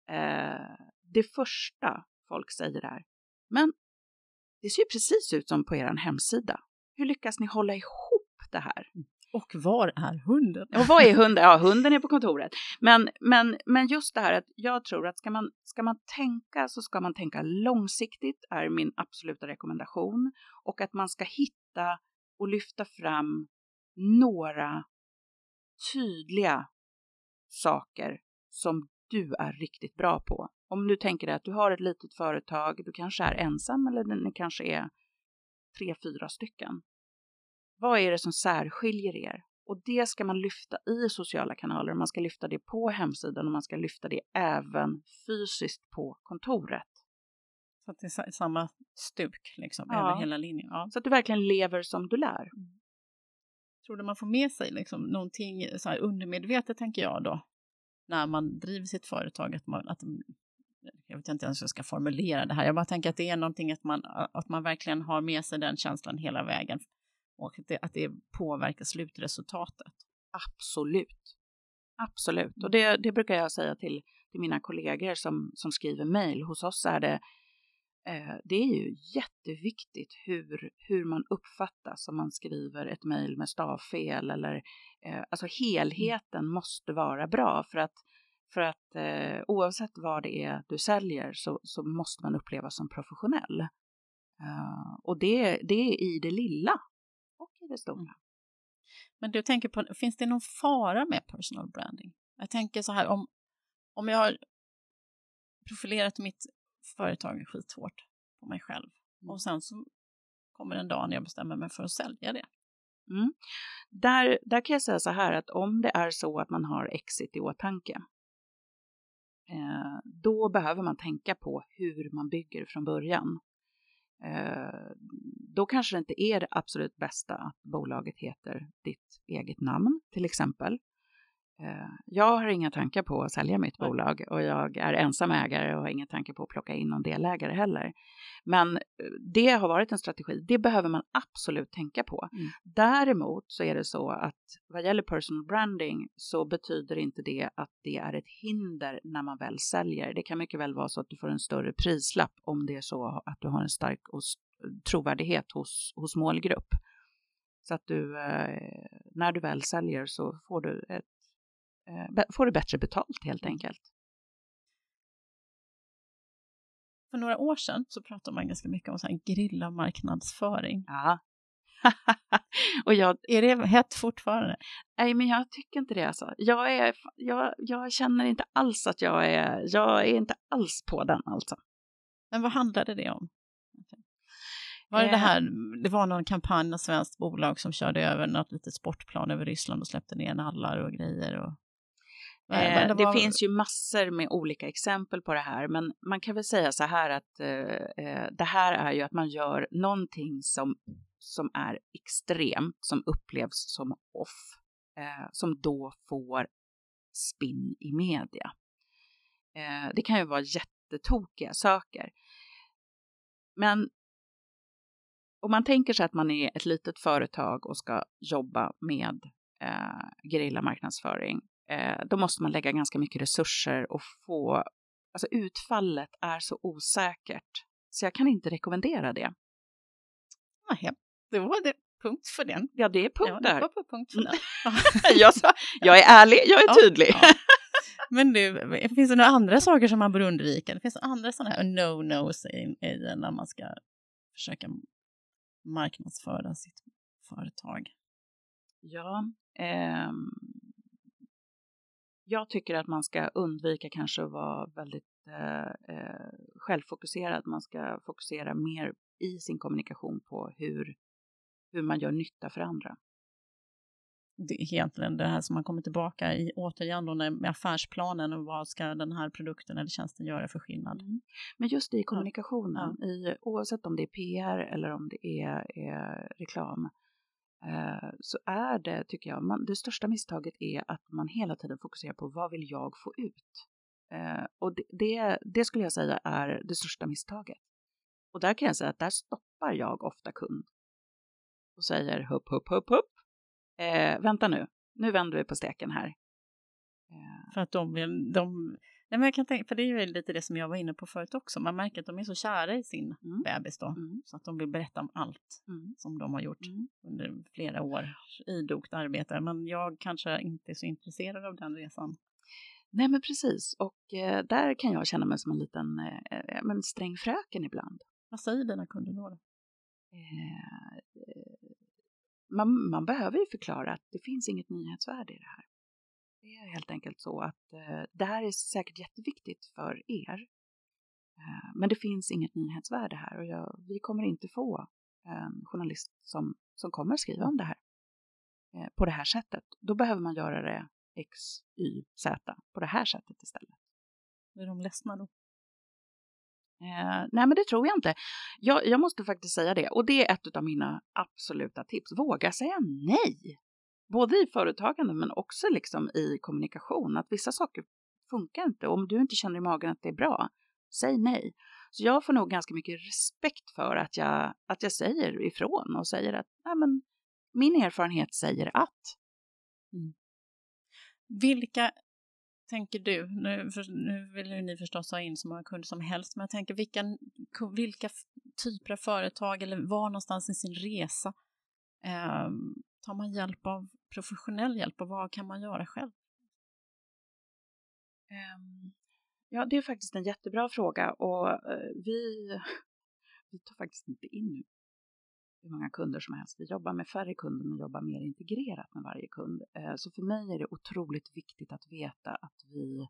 Eh, det första folk säger är, men det ser ju precis ut som på er hemsida. Hur lyckas ni hålla ihop det här? Och var är hunden? Och vad är hunden? Ja, hunden är på kontoret. Men, men, men just det här att jag tror att ska man, ska man tänka så ska man tänka långsiktigt är min absoluta rekommendation. Och att man ska hitta och lyfta fram några tydliga saker som du är riktigt bra på. Om du tänker dig att du har ett litet företag, du kanske är ensam eller ni kanske är tre, fyra stycken. Vad är det som särskiljer er? Och det ska man lyfta i sociala kanaler, man ska lyfta det på hemsidan och man ska lyfta det även fysiskt på kontoret. Så att det är samma stuk liksom ja. över hela linjen? Ja. Så att du verkligen lever som du lär. Mm. Tror du man får med sig liksom någonting så här undermedvetet tänker jag då? När man driver sitt företag, att man, att, jag vet inte ens hur jag ska formulera det här. Jag bara tänker att det är någonting att man, att man verkligen har med sig den känslan hela vägen och att det, att det påverkar slutresultatet. Absolut. Absolut. Och det, det brukar jag säga till, till mina kollegor som, som skriver mejl. Hos oss är det, Eh, det är ju jätteviktigt hur, hur man uppfattas om man skriver ett mejl med stavfel eller eh, alltså helheten mm. måste vara bra för att för att eh, oavsett vad det är du säljer så, så måste man upplevas som professionell. Och det, det är i det lilla och i det stora. Mm. Men du tänker på, finns det någon fara med personal branding? Jag tänker så här, om, om jag har profilerat mitt företag skithårt på mig själv mm. och sen så kommer en dag när jag bestämmer mig för att sälja det. Mm. Där, där kan jag säga så här att om det är så att man har exit i åtanke, eh, då behöver man tänka på hur man bygger från början. Eh, då kanske det inte är det absolut bästa att bolaget heter ditt eget namn till exempel. Eh, jag har inga tankar på att sälja mitt bolag och jag är ensam ägare och har inga tankar på att plocka in någon delägare heller. Men eh, det har varit en strategi. Det behöver man absolut tänka på. Mm. Däremot så är det så att vad gäller personal branding så betyder inte det att det är ett hinder när man väl säljer. Det kan mycket väl vara så att du får en större prislapp om det är så att du har en stark trovärdighet hos, hos målgrupp. Så att du, eh, när du väl säljer så får du, ett, får du bättre betalt helt enkelt. För några år sedan så pratade man ganska mycket om så här grilla marknadsföring. Ja. och jag, Är det hett fortfarande? nej men jag tycker inte det alltså. Jag, är, jag, jag känner inte alls att jag är, jag är inte alls på den alltså. Men vad handlade det om? Var det det Eh. här, det var någon kampanj av svenskt bolag som körde över något litet sportplan över Ryssland och släppte ner nallar och grejer och... Vad- Eh, det var- finns ju massor med olika exempel på det här, men man kan väl säga så här att eh, eh, det här är ju att man gör någonting som, som är extremt, som upplevs som off, eh, som då får spinn i media. Eh, det kan ju vara jättetokiga saker. Men om man tänker sig att man är ett litet företag och ska jobba med eh, gerillamarknadsföring, eh, då måste man lägga ganska mycket resurser och få, alltså utfallet är så osäkert. Så jag kan inte rekommendera det. Nej, det var det. Punkt för den. Ja, det är punkt ja, det där. på punkt för den. jag, sa, jag är ärlig, jag är Ja, tydlig. ja. Men du, finns det några andra saker som man bör undvika? Det finns andra sådana här no-nos när man ska försöka marknadsföra sitt företag. Ja, ehm, jag tycker att man ska undvika kanske att vara väldigt eh, eh, självfokuserad. Man ska fokusera mer i sin kommunikation på hur, hur man gör nytta för andra. Det är egentligen det här som man kommer tillbaka i återigen då med affärsplanen och vad ska den här produkten eller tjänsten göra för skillnad? Mm. Men just i kommunikationen, i, oavsett om det är PR eller om det är, är reklam, Eh, så är det, tycker jag, man, det största misstaget är att man hela tiden fokuserar på vad vill jag få ut? Eh, och det, det, det skulle jag säga är det största misstaget. Och där kan jag säga att där stoppar jag ofta kund och säger hupp, hupp, hupp, hupp. Eh, vänta nu, nu vänder vi på steken här. Eh, För att de vill, de, nej men jag kan tänka, för det är ju lite det som jag var inne på förut också, man märker att de är så kära i sin Mm. bebis då, Mm. så att de vill berätta om allt mm, som de har gjort mm. under flera år idogt arbete. Men jag kanske inte är så intresserad av den resan. Nej men precis, och eh, där kan jag känna mig som en liten eh, men sträng fröken ibland. Vad säger dina kunder då? då? Eh, eh, man, man behöver ju förklara att det finns inget nyhetsvärde i det här. Det är helt enkelt så att eh, det här är säkert jätteviktigt för er. Eh, men det finns inget nyhetsvärde här och jag, vi kommer inte få en journalist som, som kommer skriva om det här eh, på det här sättet. Då behöver man göra det X, Y, Z på det här sättet istället. Är de ledsna då? Eh, nej, men det tror jag inte. Jag, jag måste faktiskt säga det. Och det är ett av mina absoluta tips. Våga säga nej. Både i företagande men också liksom i kommunikation. Att vissa saker funkar inte. Om du inte känner i magen att det är bra, säg nej. Så jag får nog ganska mycket respekt för att jag, att jag säger ifrån och säger att nej, men min erfarenhet säger att. Mm. Vilka tänker du, nu, för, nu vill ju ni förstås ha in så många kunder som helst, men jag tänker vilka, vilka typer av företag eller var någonstans i sin resa eh, tar man hjälp av professionell hjälp och vad kan man göra själv? Ehm, ja, det är faktiskt en jättebra fråga och eh, vi, vi tar faktiskt inte in hur många kunder som helst. Vi jobbar med färre kunder men jobbar mer integrerat med varje kund. Eh, så för mig är det otroligt viktigt att veta att vi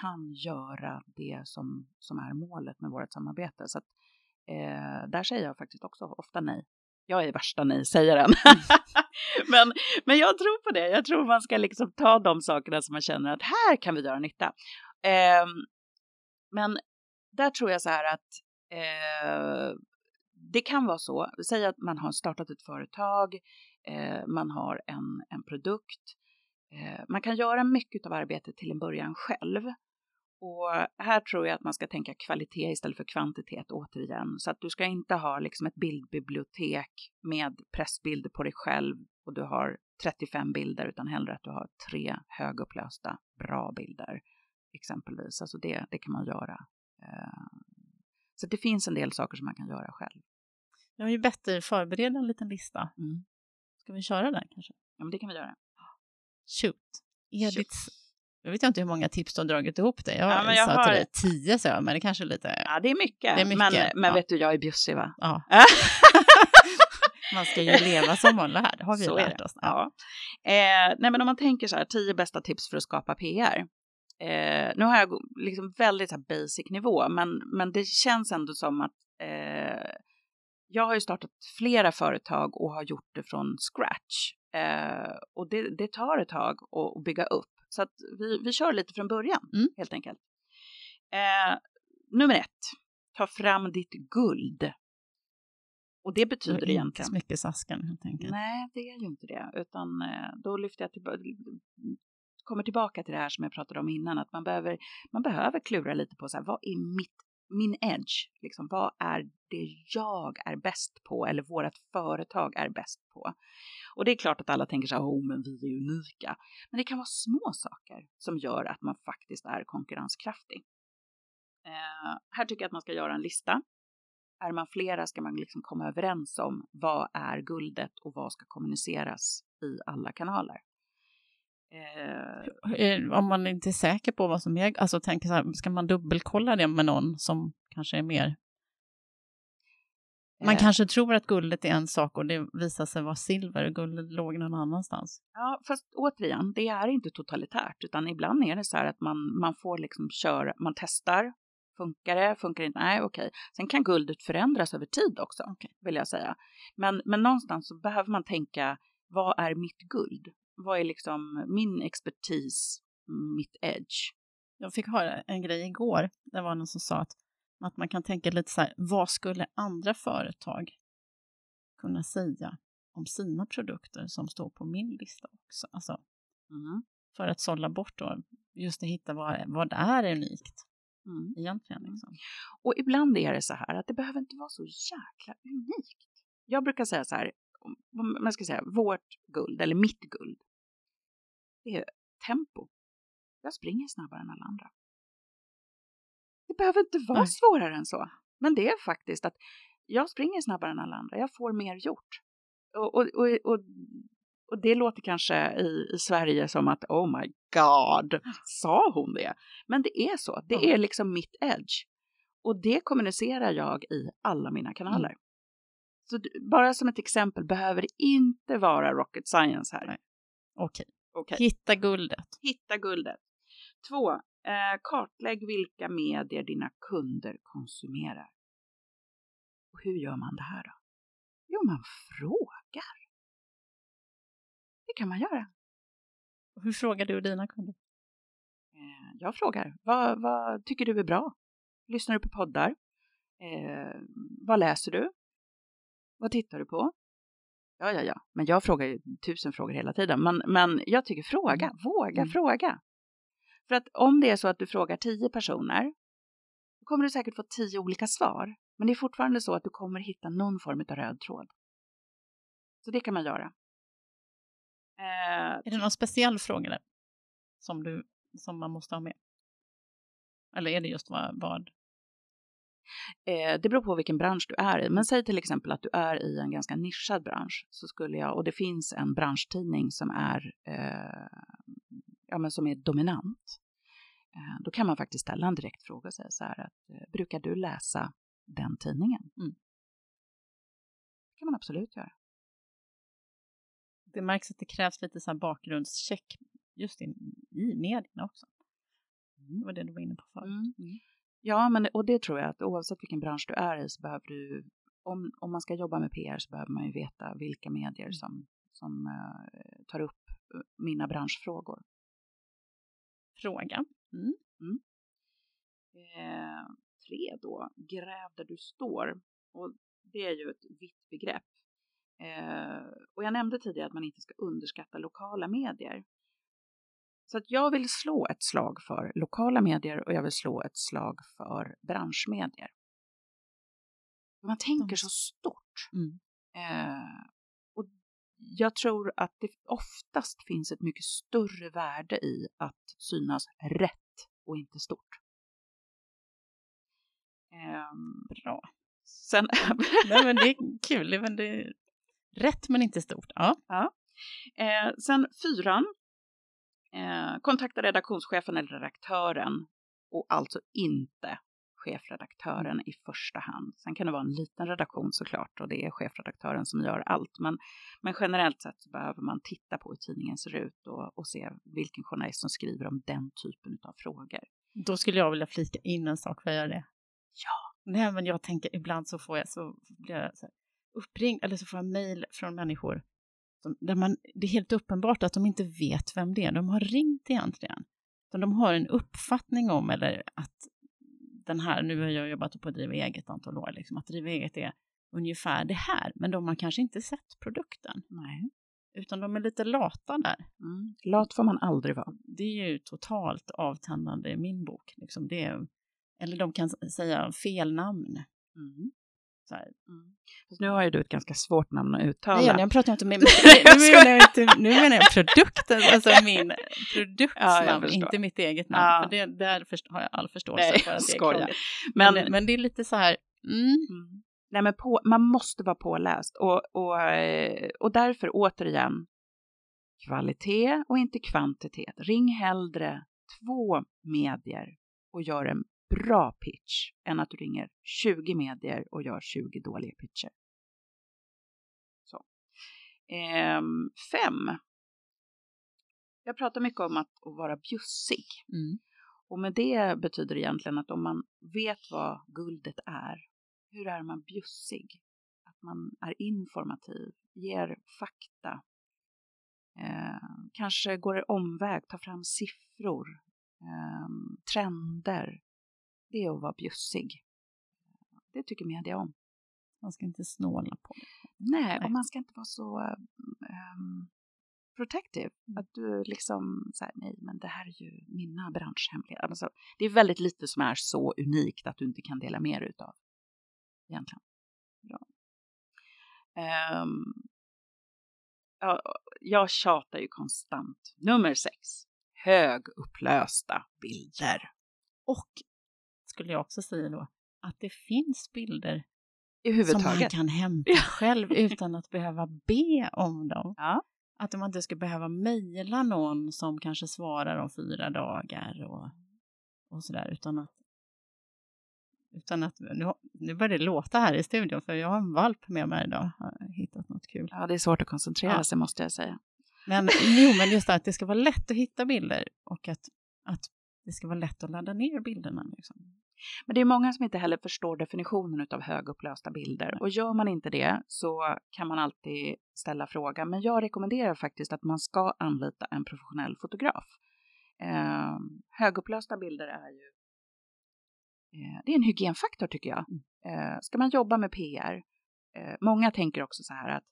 kan göra det som, som är målet med vårt samarbete. Så att, eh, där säger jag faktiskt också ofta nej. Jag är värsta nej-sägaren. men, men jag tror på det. Jag tror man ska liksom ta de sakerna som man känner att här kan vi göra nytta. Eh, men där tror jag så här att eh, det kan vara så. Säg att man har startat ett företag, eh, man har en, en produkt Eh, man kan göra mycket av arbetet till en början själv. Och här tror jag att man ska tänka kvalitet istället för kvantitet återigen. Så att du ska inte ha liksom ett bildbibliotek med pressbilder på dig själv och du har 35 bilder utan hellre att du har tre högupplösta bra bilder exempelvis. Alltså det, det kan man göra. Eh, så det finns en del saker som man kan göra själv. Jag har ju bett dig förbereda en liten lista. Mm. Ska vi köra den kanske? Ja, men det kan vi göra. Shoot. Ediths... Jag vet inte hur många tips du har dragit ihop det. Jag, Ja, men jag sa har- till dig tio, så jag, men det kanske är lite... Ja, det är mycket. Det är mycket, Men, men ja. vet du, jag är bjussig va? Ja. Man ska ju leva som man lär, det har vi Så är lärt oss. Ja. Eh, nej, men om man tänker så här, tio bästa tips för att skapa PR. Eh, nu har jag liksom väldigt så basic nivå, men, men det känns ändå som att eh, jag har ju startat flera företag och har gjort det från scratch. Eh, och det, det tar ett tag att bygga upp. Så att vi, vi kör lite från början, Mm. helt enkelt. Eh, nummer ett, ta fram ditt guld. Och det betyder inte egentligen... smyckesasken helt enkelt. Nej, det är ju inte det, utan eh, då lyfter jag tillbaka, kommer tillbaka till det här som jag pratade om innan, att man behöver, man behöver klura lite på så här, vad är mitt, min edge? Liksom, vad är det jag är bäst på eller vårt företag är bäst på? Och det är klart att alla tänker så här, oh, men vi är unika. Men det kan vara små saker som gör att man faktiskt är konkurrenskraftig. Eh, här tycker jag att man ska göra en lista är man flera ska man liksom komma överens om vad är guldet och vad ska kommuniceras i alla kanaler. Eh, eh Om man inte är säker på vad som är, alltså tänker så här, ska man dubbelkolla det med någon som kanske är mer man eh, kanske tror att guldet är en sak och det visar sig vara silver och guldet låg någon annanstans. Ja, fast återigen, det är inte totalitärt, utan ibland är det så här att man, man får liksom köra, man testar, funkar det, funkar det inte, nej okej. Sen kan guldet förändras över tid också, Okej. vill jag säga. Men, men någonstans så behöver man tänka, vad är mitt guld? Vad är liksom min expertis, mitt edge? Jag fick höra en grej igår, det var någon som sa att, att man kan tänka lite så här, vad skulle andra företag kunna säga om sina produkter som står på min lista också? Alltså, Mm. för att sålla bort då, just att hitta vad, vad är unikt Mm. egentligen. Mm. Liksom. Och ibland är det så här att det behöver inte vara så jäkla unikt. Jag brukar säga så här, man ska säga vårt guld eller mitt guld. Det är tempo. Jag springer snabbare än alla andra. Det behöver inte vara Nej. svårare än så. Men det är faktiskt att jag springer snabbare än alla andra. Jag får mer gjort. Och, och, och, och, och det låter kanske i, i Sverige som att oh my god, sa hon det? Men det är så. Det är liksom mitt edge. Och det kommunicerar jag i alla mina kanaler. Så d- bara som ett exempel behöver det inte vara rocket science här. Nej. Okej, Okej. hitta guldet. Hitta guldet. Två, eh, kartlägg vilka medier dina kunder konsumerar. Och hur gör man det här då? Jo, man frågar. Det kan man göra. Hur frågar du dina kunder? Eh, jag frågar, vad, vad tycker du är bra? Lyssnar du på poddar? Eh, vad läser du? Vad tittar du på? Ja, ja, ja, men jag frågar ju tusen frågor hela tiden. Men, men jag tycker fråga, våga Mm. fråga. För att om det är så att du frågar tio personer, då kommer du säkert få tio olika svar. Men det är fortfarande så att du kommer hitta någon form av röd tråd. Så det kan man göra. Eh, Är det någon speciell fråga där? Som, du, som man måste ha med? Eller är det just vad, vad Eh, det beror på vilken bransch du är i. Men säg till exempel att du är i en ganska nischad bransch. Så skulle jag, och det finns en branschtidning som är, eh, ja, men som är dominant. Eh, då kan man faktiskt ställa en direkt fråga och säga så här att eh, brukar du läsa den tidningen? Mm. Det kan man absolut göra. det märks att det krävs lite så här bakgrundscheck just i, i medierna också. Det var det du var inne på förut. Mm. Ja, men och det tror jag att oavsett vilken bransch du är i så behöver du, om, om man ska jobba med PR så behöver man ju veta vilka medier som, som eh, tar upp mina branschfrågor. Fråga. Mm. Eh, tre då, gräv där du står. Och det är ju ett vitt begrepp. Eh, och jag nämnde tidigare att man inte ska underskatta lokala medier. Så att jag vill slå ett slag för lokala medier och jag vill slå ett slag för branschmedier. Man tänker så stort. Mm. Eh, jag tror att det oftast finns ett mycket större värde i att synas rätt och inte stort. Ehm, Bra. sen, Nej, men det är kul. Men det är rätt men inte stort. Ja. eh, sen fyran, eh, kontakta redaktionschefen eller redaktören och alltså inte chefredaktören i första hand. Sen kan det vara en liten redaktion såklart och det är chefredaktören som gör allt. Men, men generellt sett så behöver man titta på hur tidningen ser ut och, och se vilken journalist som skriver om den typen av frågor. Då skulle jag vilja flika in en sak. Får jag göra det? Ja. Nej, men jag tänker ibland så får jag så blir jag så uppringd eller så får jag mejl från människor som, där man, det är helt uppenbart att de inte vet vem det är de har ringt egentligen. Utan de har en uppfattning om eller att den här, nu har jag jobbat på att driva eget antal år, liksom, att driva eget är ungefär det här, men de har kanske inte sett produkten. Nej. Utan de är lite lata där. Mm. Lat får man aldrig vara. Det är ju totalt avtändande i min bok. Liksom. Det eller de kan säga fel namn. Mm. Så här. Mm. Nu har ju du ett ganska svårt namn att uttala. Nej, jag pratar inte om min, nu, menar jag inte, nu menar jag produkten, alltså min produkts Ja, namn, inte mitt eget namn. Ja. För det, där har jag all förståelse Nej, för att det är krångligt. Men, Men, men det är lite så här, mm, Mm. Nej, men på, man måste vara påläst och, och, eh, och därför återigen kvalitet och inte kvantitet. Ring hellre två medier och gör en bra pitch än att du ringer 20 medier och gör 20 dåliga pitcher. Så. Ehm, fem. Jag pratar mycket om att, att vara bjussig. mm, Och med det betyder det egentligen att om man vet vad guldet är, hur är man bjussig? Att man är informativ, ger fakta, eh, kanske går omväg, tar fram siffror, eh, trender. Det är att vara bjussig. Det tycker media om. man ska inte snåla på det. Nej, Nej. och man ska inte vara så um, protective. Mm. Att du liksom säger nej, men det här är ju mina branschhemligheter. Alltså, det är väldigt lite som är så unikt att du inte kan dela mer utav. Egentligen. Bra. Ehm, ja, jag tjatar ju konstant. Nummer sex. Högupplösta bilder. Och skulle jag också säga då, att det finns bilder som man kan hämta själv utan att behöva be om dem. Ja. Att man inte ska behöva mejla någon som kanske svarar om fyra dagar och, och sådär, utan att utan att, nu, nu börjar det låta här i studion för jag har en valp med mig idag, har hittat något kul. ja, det är svårt att koncentrera Ja. sig måste jag säga. Men, jo, men just det att det ska vara lätt att hitta bilder och att, att det ska vara lätt att ladda ner bilderna. Liksom. Men det är många som inte heller förstår definitionen av högupplösta bilder. Och gör man inte det så kan man alltid ställa frågan. Men jag rekommenderar faktiskt att man ska anlita en professionell fotograf. Eh, högupplösta bilder är ju eh, det är en hygienfaktor tycker jag. Eh, ska man jobba med PR, eh, många tänker också så här att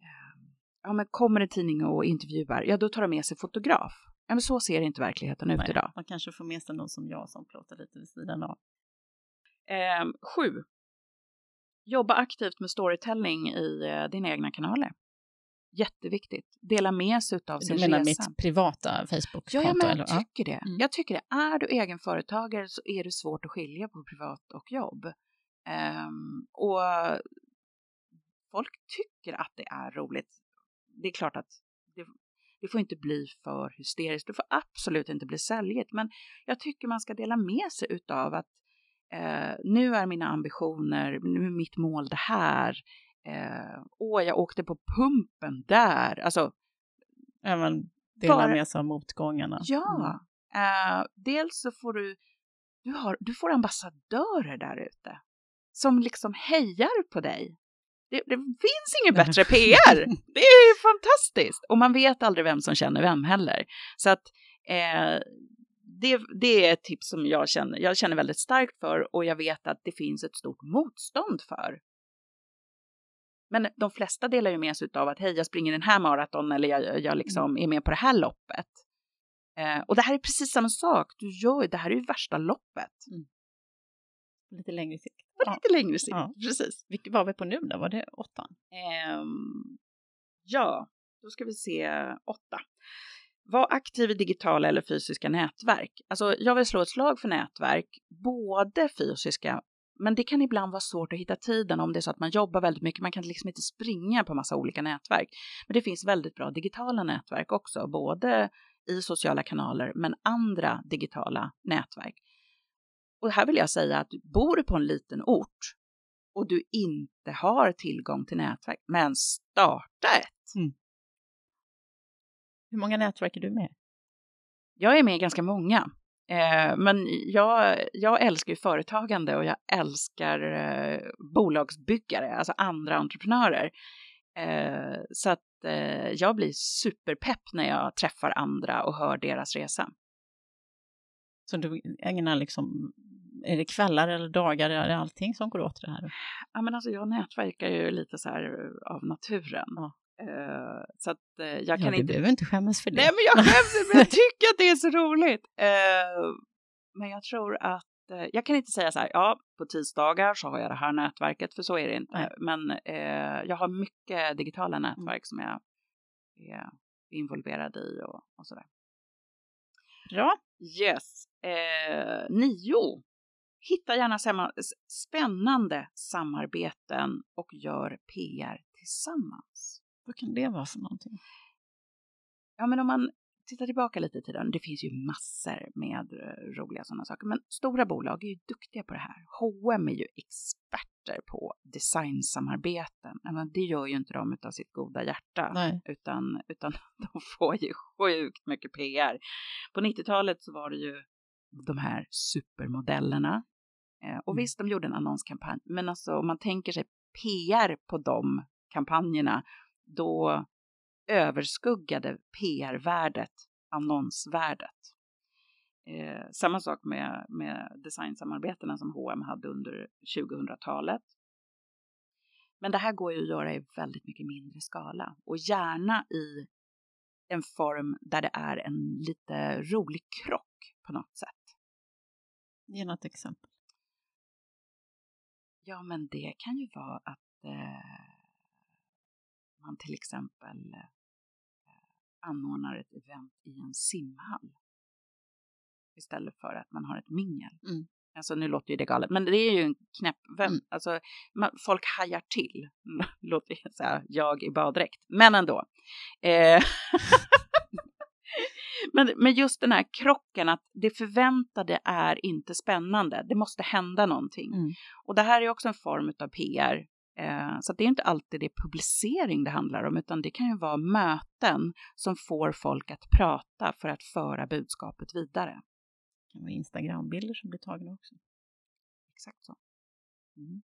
eh, ja, men kommer en tidning och intervjuar, ja då tar de med sig fotograf. Ja, men så ser inte verkligheten ut Nej, idag. Man kanske får med sig någon som jag som plåtar lite vid sidan av. Eh, sju. Jobba aktivt med storytelling i eh, dina egna kanaler. Jätteviktigt. Dela med sig av sin Du menar resa. mitt privata Facebook-konto? Ja, ja, men jag tycker det. Mm. Jag tycker det. Är du egenföretagare så är det svårt att skilja på privat och jobb. Ehm, och folk tycker att det är roligt. Det är klart att det, det får inte bli för hysteriskt. Det får absolut inte bli säljigt. Men jag tycker man ska dela med sig utav att eh, nu är mina ambitioner, nu är mitt mål det här. Eh, åh, jag åkte på pumpen där. Alltså, men dela Bara- med sig av motgångarna. Ja, Mm. eh, dels så får du, du, har, du får ambassadörer där ute som liksom hejar på dig. Det, det finns ingen bättre PR. Det är fantastiskt. Och man vet aldrig vem som känner vem heller. Så att eh, det, det är ett tips som jag känner, jag känner väldigt starkt för och jag vet att det finns ett stort motstånd för. Men de flesta delar ju med sig av att hej, jag springer den här maraton eller jag, jag liksom är med på det här loppet. Eh, och det här är precis samma sak. Du gör, det här är ju värsta loppet. Mm. Lite längre sikt. På lite längre sikt, ja. precis. Vilket var vi på nu då? Var det åttan? Um, ja, då ska vi se åtta. Var aktiv i digitala eller fysiska nätverk. Alltså, jag vill slå ett slag för nätverk, både fysiska men det kan ibland vara svårt att hitta tiden om det är så att man jobbar väldigt mycket. Man kan liksom inte springa på massa olika nätverk. Men det finns väldigt bra digitala nätverk också, både i sociala kanaler men andra digitala nätverk. Och här vill jag säga att bor du på en liten ort och du inte har tillgång till nätverk, men starta ett! Mm. Hur många nätverk är du med? Jag är med i ganska många. Eh, men jag, jag älskar ju företagande och jag älskar eh, bolagsbyggare, alltså andra entreprenörer. Eh, så att jag blir superpepp när jag träffar andra och hör deras resa. Så du ägnar liksom, är det kvällar eller dagar, är det allting som går åt det här? Ja men alltså jag nätverkar ju lite så här av naturen. Ja. Uh, så att uh, jag ja, kan du inte... behöver inte skämmas för det. Nej, men jag skäms inte, men jag tycker att det är så roligt. Uh, men jag tror att, jag kan inte säga så här, ja, på tisdagar så har jag det här nätverket, för så är det inte. Nej. Men jag har mycket digitala mm. nätverk som jag är involverad i och, och där. Bra. Yes. nio. Hitta gärna spännande samarbeten och gör PR tillsammans. Vad kan det vara för någonting? Ja, men om man tittar tillbaka lite i tiden, det finns ju massor med eh, roliga sådana saker, men stora bolag är ju duktiga på det här. H&M är ju experter på designsamarbeten. Men det gör ju inte de av sitt goda hjärta, Nej. utan, utan de får ju sjukt mycket PR. På 90-talet så var det ju de här supermodellerna. Eh, och mm. visst, de gjorde en annonskampanj, men alltså om man tänker sig PR på de kampanjerna, då överskuggade PR-värdet annonsvärdet. Eh, samma sak med, med designsamarbetena som H&M hade under 2000-talet. Men det här går ju att göra i väldigt mycket mindre skala och gärna i en form där det är en lite rolig krock på något sätt. Ge något exempel. Ja, men det kan ju vara att eh, man till exempel eh, anordnar ett event i en simhall istället för att man har ett mingel. Mm. Alltså nu låter ju det galet, men det är ju en knäpp, vem, mm. alltså man, folk hajar till, låter så här, jag i baddräkt, men ändå. Eh, men, men just den här krocken, att det förväntade är inte spännande, det måste hända någonting. Mm. Och det här är också en form av PR Eh, så det är inte alltid det publicering det handlar om, utan det kan ju vara möten som får folk att prata för att föra budskapet vidare. Det kan vara Instagrambilder som blir tagna också. Exakt så. Mm.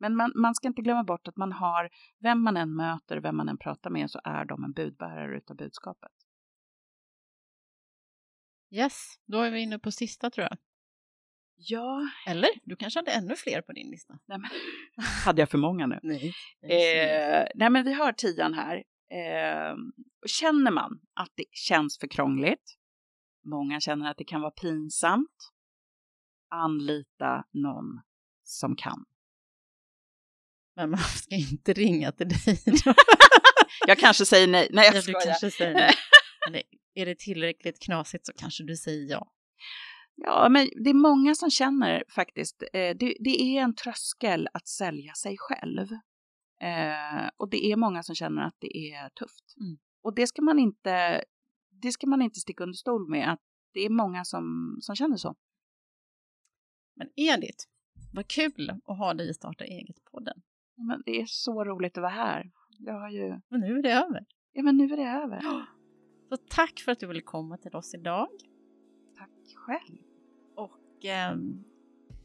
Men man, man, ska inte glömma bort att man har, vem man än möter, vem man än pratar med, så är de en budbärare utav budskapet. Yes, då är vi inne på sista tror jag. Ja. Eller? Du kanske hade ännu fler på din lista? Nej, men, hade jag för många nu? Nej. Eh, nej, men vi har tian här. Eh, känner man att det känns för krångligt, många känner att det kan vara pinsamt, anlita någon som kan. Men man ska inte ringa till dig då. jag kanske säger nej. Nej, jag ja, skojar. Du kanske säger nej. Är det tillräckligt knasigt så kanske du säger ja. Ja, men det är många som känner faktiskt, eh, det, det, är en tröskel att sälja sig själv. Eh, och det är många som känner att det är tufft. Mm. Och det ska man inte, det ska man inte sticka under stol med, att det är många som, som känner så. Men Edith, vad kul att ha dig i Starta eget-podden. Men det är så roligt att vara här. Jag har ju... Men nu är det över. Ja, men nu är det över. Så tack för att du ville komma till oss idag. Tack själv. Och eh,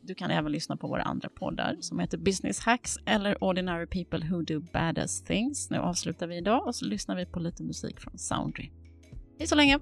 du kan även lyssna på våra andra poddar som heter Business Hacks eller Ordinary People Who Do Badass Things. Nu avslutar vi idag och så lyssnar vi på lite musik från Soundry. Hej så länge!